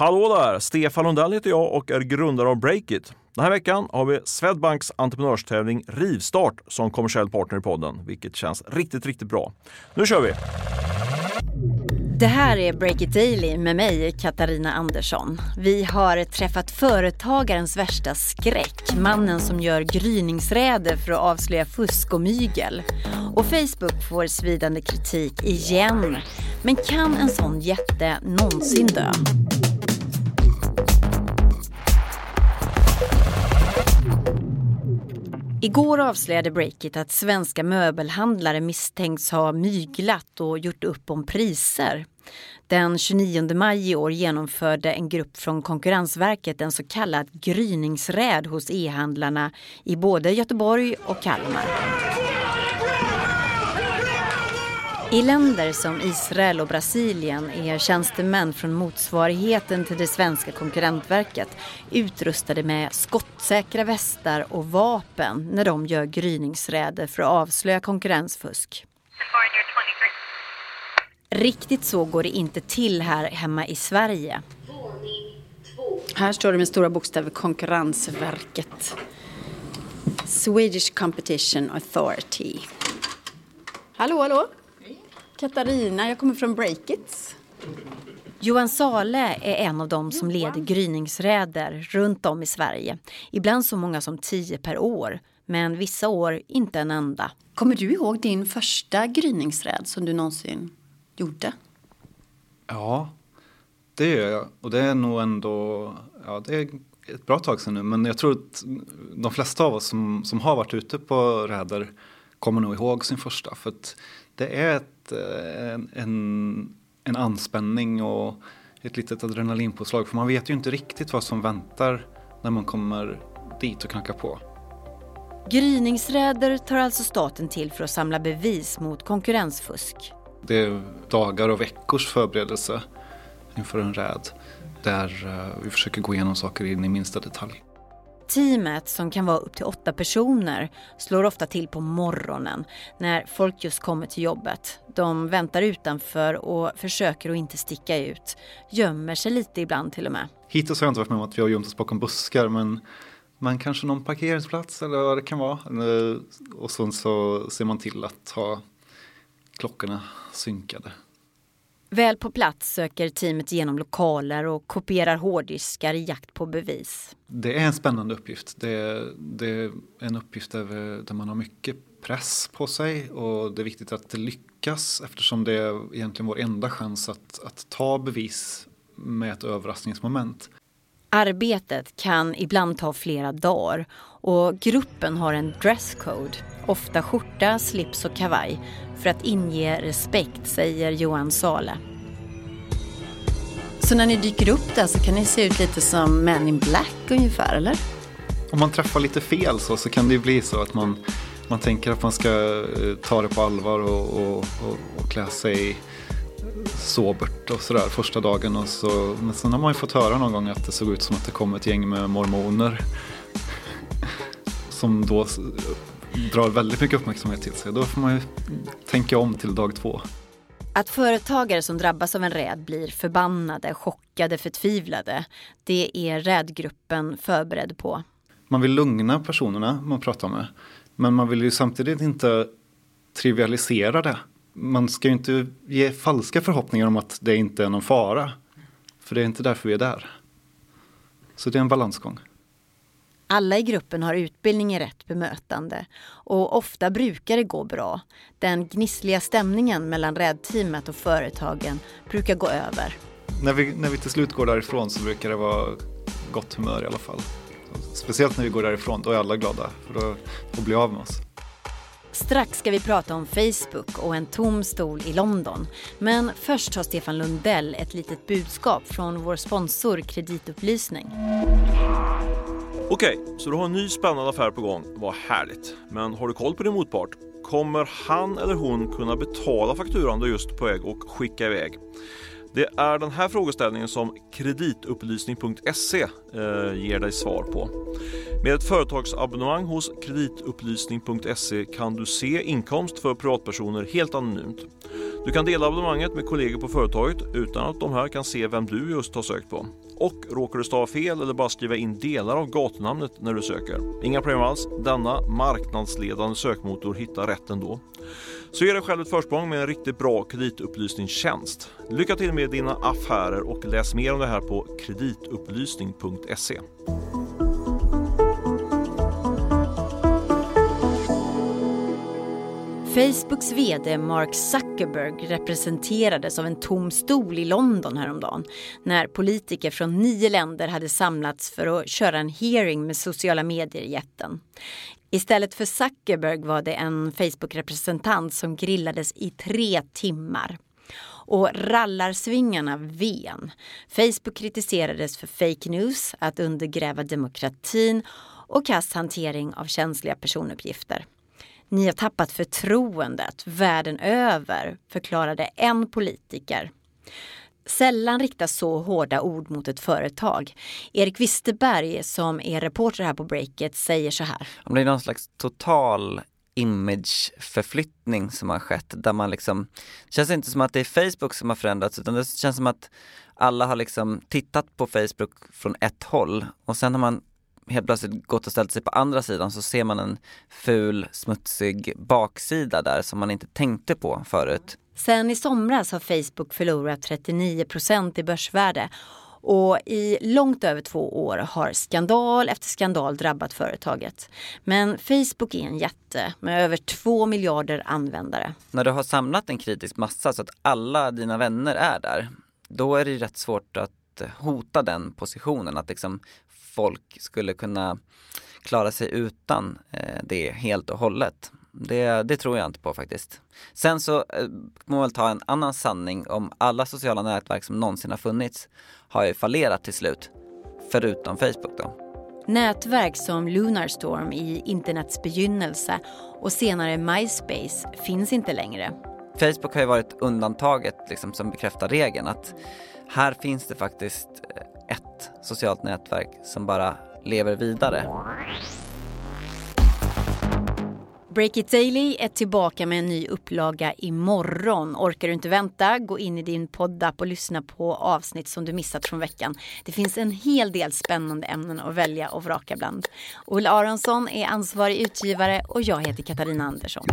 Hallå där! Stefan Lundell heter jag och är grundare av Breakit. Den här veckan har vi Swedbanks entreprenörstävling Rivstart som kommersiell partner i podden, vilket känns riktigt, riktigt bra. Nu kör vi! Det här är Break It Daily med mig, Katarina Andersson. Vi har träffat företagarens värsta skräck, mannen som gör gryningsräder för att avslöja fusk och mygel. Och Facebook får svidande kritik igen. Men kan en sån jätte någonsin dö? Igår avslöjade Breakit att svenska möbelhandlare misstänks ha myglat och gjort upp om priser. Den 29 maj i år genomförde en grupp från Konkurrensverket en så kallad gryningsräd hos e-handlarna i både Göteborg och Kalmar. I länder som Israel och Brasilien är tjänstemän från motsvarigheten till det svenska konkurrentverket utrustade med skottsäkra västar och vapen när de gör gryningsräder för att avslöja konkurrensfusk. Riktigt så går det inte till här hemma i Sverige. Här står det med stora bokstäver Konkurrensverket. Swedish Competition Authority. Hallå, hallå! Katarina, jag kommer från Breakits. Johan Sale är en av dem som leder gryningsräder runt om i Sverige. Ibland så många som tio per år, men vissa år inte en enda. Kommer du ihåg din första gryningsräd som du någonsin gjorde? Ja, det gör jag. Och det är nog ändå, ja det är ett bra tag sedan nu. Men jag tror att de flesta av oss som, som har varit ute på räder kommer nog ihåg sin första. För att det är ett, eh, en, en, en anspänning och ett litet adrenalinpåslag. För man vet ju inte riktigt vad som väntar när man kommer dit och knackar på. Gryningsräder tar alltså staten till för att samla bevis mot konkurrensfusk. Det är dagar och veckors förberedelse inför en räd där eh, vi försöker gå igenom saker in i minsta detalj. Teamet, som kan vara upp till åtta personer, slår ofta till på morgonen när folk just kommer till jobbet. De väntar utanför och försöker att inte sticka ut. Gömmer sig lite ibland till och med. Hittills har jag inte varit med om att vi har gömt oss bakom buskar men man kanske någon parkeringsplats eller vad det kan vara. Eh, och sen så ser man till att ha klockorna synkade. Väl på plats söker teamet igenom lokaler och kopierar hårddiskar i jakt på bevis. Det är en spännande uppgift. Det är, det är en uppgift där, där, man har mycket press på sig och det är viktigt att det lyckas eftersom det är egentligen vår enda chans att, att ta bevis med ett överraskningsmoment. Arbetet kan ibland ta flera dagar och gruppen har en dresscode, ofta skjorta, slips och kavaj för att inge respekt, säger Johan Sale. Så när ni dyker upp där så kan ni se ut lite som Men in Black ungefär, eller? Om man träffar lite fel så, så kan det ju bli så att man, man tänker att man ska eh, ta det på allvar och, och, och, och klä sig sobert och sådär första dagen. Och så, men sen har man ju fått höra någon gång att det såg ut som att det kom ett gäng med mormoner. Som då drar väldigt mycket uppmärksamhet till sig. Då får man ju tänka om till dag två. Att företagare som drabbas av en räd blir förbannade, chockade, förtvivlade, det är rädgruppen förberedd på. Man vill lugna personerna man pratar med, men man vill ju samtidigt inte trivialisera det. Man ska ju inte ge falska förhoppningar om att det inte är någon fara, för det är inte därför vi är där. Så det är en balansgång. Alla i gruppen har utbildning i rätt bemötande och ofta brukar det gå bra. Den gnissliga stämningen mellan räddteamet och företagen brukar gå över. När vi, när vi till slut går därifrån så brukar det vara gott humör i alla fall. Speciellt när vi går därifrån, då är alla glada för då, då blir av med oss. Strax ska vi prata om Facebook och en tom stol i London. Men först har Stefan Lundell ett litet budskap från vår sponsor Kreditupplysning. Okej, så du har en ny spännande affär på gång. Vad härligt. Men har du koll på din motpart? Kommer han eller hon kunna betala fakturan du just på väg och skicka iväg? Det är den här frågeställningen som kreditupplysning.se eh, ger dig svar på. Med ett företagsabonnemang hos kreditupplysning.se kan du se inkomst för privatpersoner helt anonymt. Du kan dela abonnemanget med kollegor på företaget utan att de här kan se vem du just har sökt på. Och råkar du stava fel eller bara skriva in delar av gatunamnet när du söker. Inga problem alls, denna marknadsledande sökmotor hittar rätt ändå. Så ge dig själv ett försprång med en riktigt bra kreditupplysningstjänst. Lycka till med dina affärer och läs mer om det här på kreditupplysning.se. Facebooks VD Mark Zuckerberg representerades av en tom stol i London häromdagen när politiker från nio länder hade samlats för att köra en hearing med sociala medier-jätten. Istället för Zuckerberg var det en Facebook-representant som grillades i tre timmar. Och rallarsvingarna ven. Facebook kritiserades för fake news, att undergräva demokratin och kass hantering av känsliga personuppgifter. Ni har tappat förtroendet världen över, förklarade en politiker. Sällan riktas så hårda ord mot ett företag. Erik Wisterberg som är reporter här på Breakit säger så här. Det är någon slags total imageförflyttning som har skett där man liksom, det känns inte som att det är Facebook som har förändrats utan det känns som att alla har liksom tittat på Facebook från ett håll och sen har man helt plötsligt gått och ställt sig på andra sidan så ser man en ful, smutsig baksida där som man inte tänkte på förut. Sen i somras har Facebook förlorat 39 procent i börsvärde och i långt över två år har skandal efter skandal drabbat företaget. Men Facebook är en jätte med över två miljarder användare. När du har samlat en kritisk massa så att alla dina vänner är där, då är det rätt svårt att hota den positionen. Att liksom folk skulle kunna klara sig utan eh, det helt och hållet. Det, det, tror jag inte på faktiskt. Sen så eh, må man väl ta en annan sanning om alla sociala nätverk som någonsin har funnits har ju fallerat till slut. Förutom Facebook då. Nätverk som Lunarstorm i internets begynnelse och senare MySpace finns inte längre. Facebook har ju varit undantaget liksom, som bekräftar regeln att här finns det faktiskt ett socialt nätverk som bara lever vidare. Break It Daily är tillbaka med en ny upplaga imorgon. Orkar du inte vänta, gå in i din poddapp och lyssna på avsnitt som du missat från veckan. Det finns en hel del spännande ämnen att välja och vraka bland. Olle Aronsson är ansvarig utgivare och jag heter Katarina Andersson.